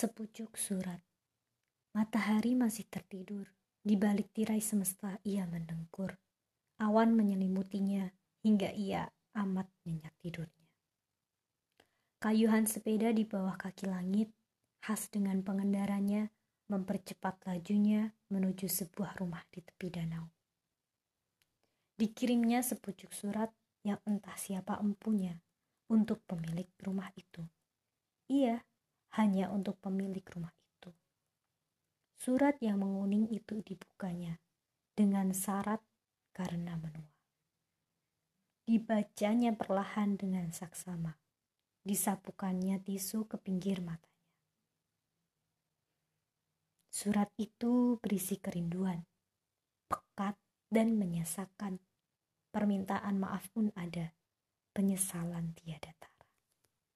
Sepucuk surat. Matahari masih tertidur. Di balik tirai semesta ia mendengkur. Awan menyelimutinya hingga ia amat nyenyak tidurnya. Kayuhan sepeda di bawah kaki langit, khas dengan pengendaranya, mempercepat lajunya menuju sebuah rumah di tepi danau. Dikirimnya sepucuk surat yang entah siapa empunya untuk pemilik rumah itu. Iya, hanya untuk pemilik rumah itu. Surat yang menguning itu dibukanya dengan syarat karena menua. Dibacanya perlahan dengan saksama. Disapukannya tisu ke pinggir matanya. Surat itu berisi kerinduan, pekat dan menyesakan. Permintaan maaf pun ada, penyesalan tiada tak.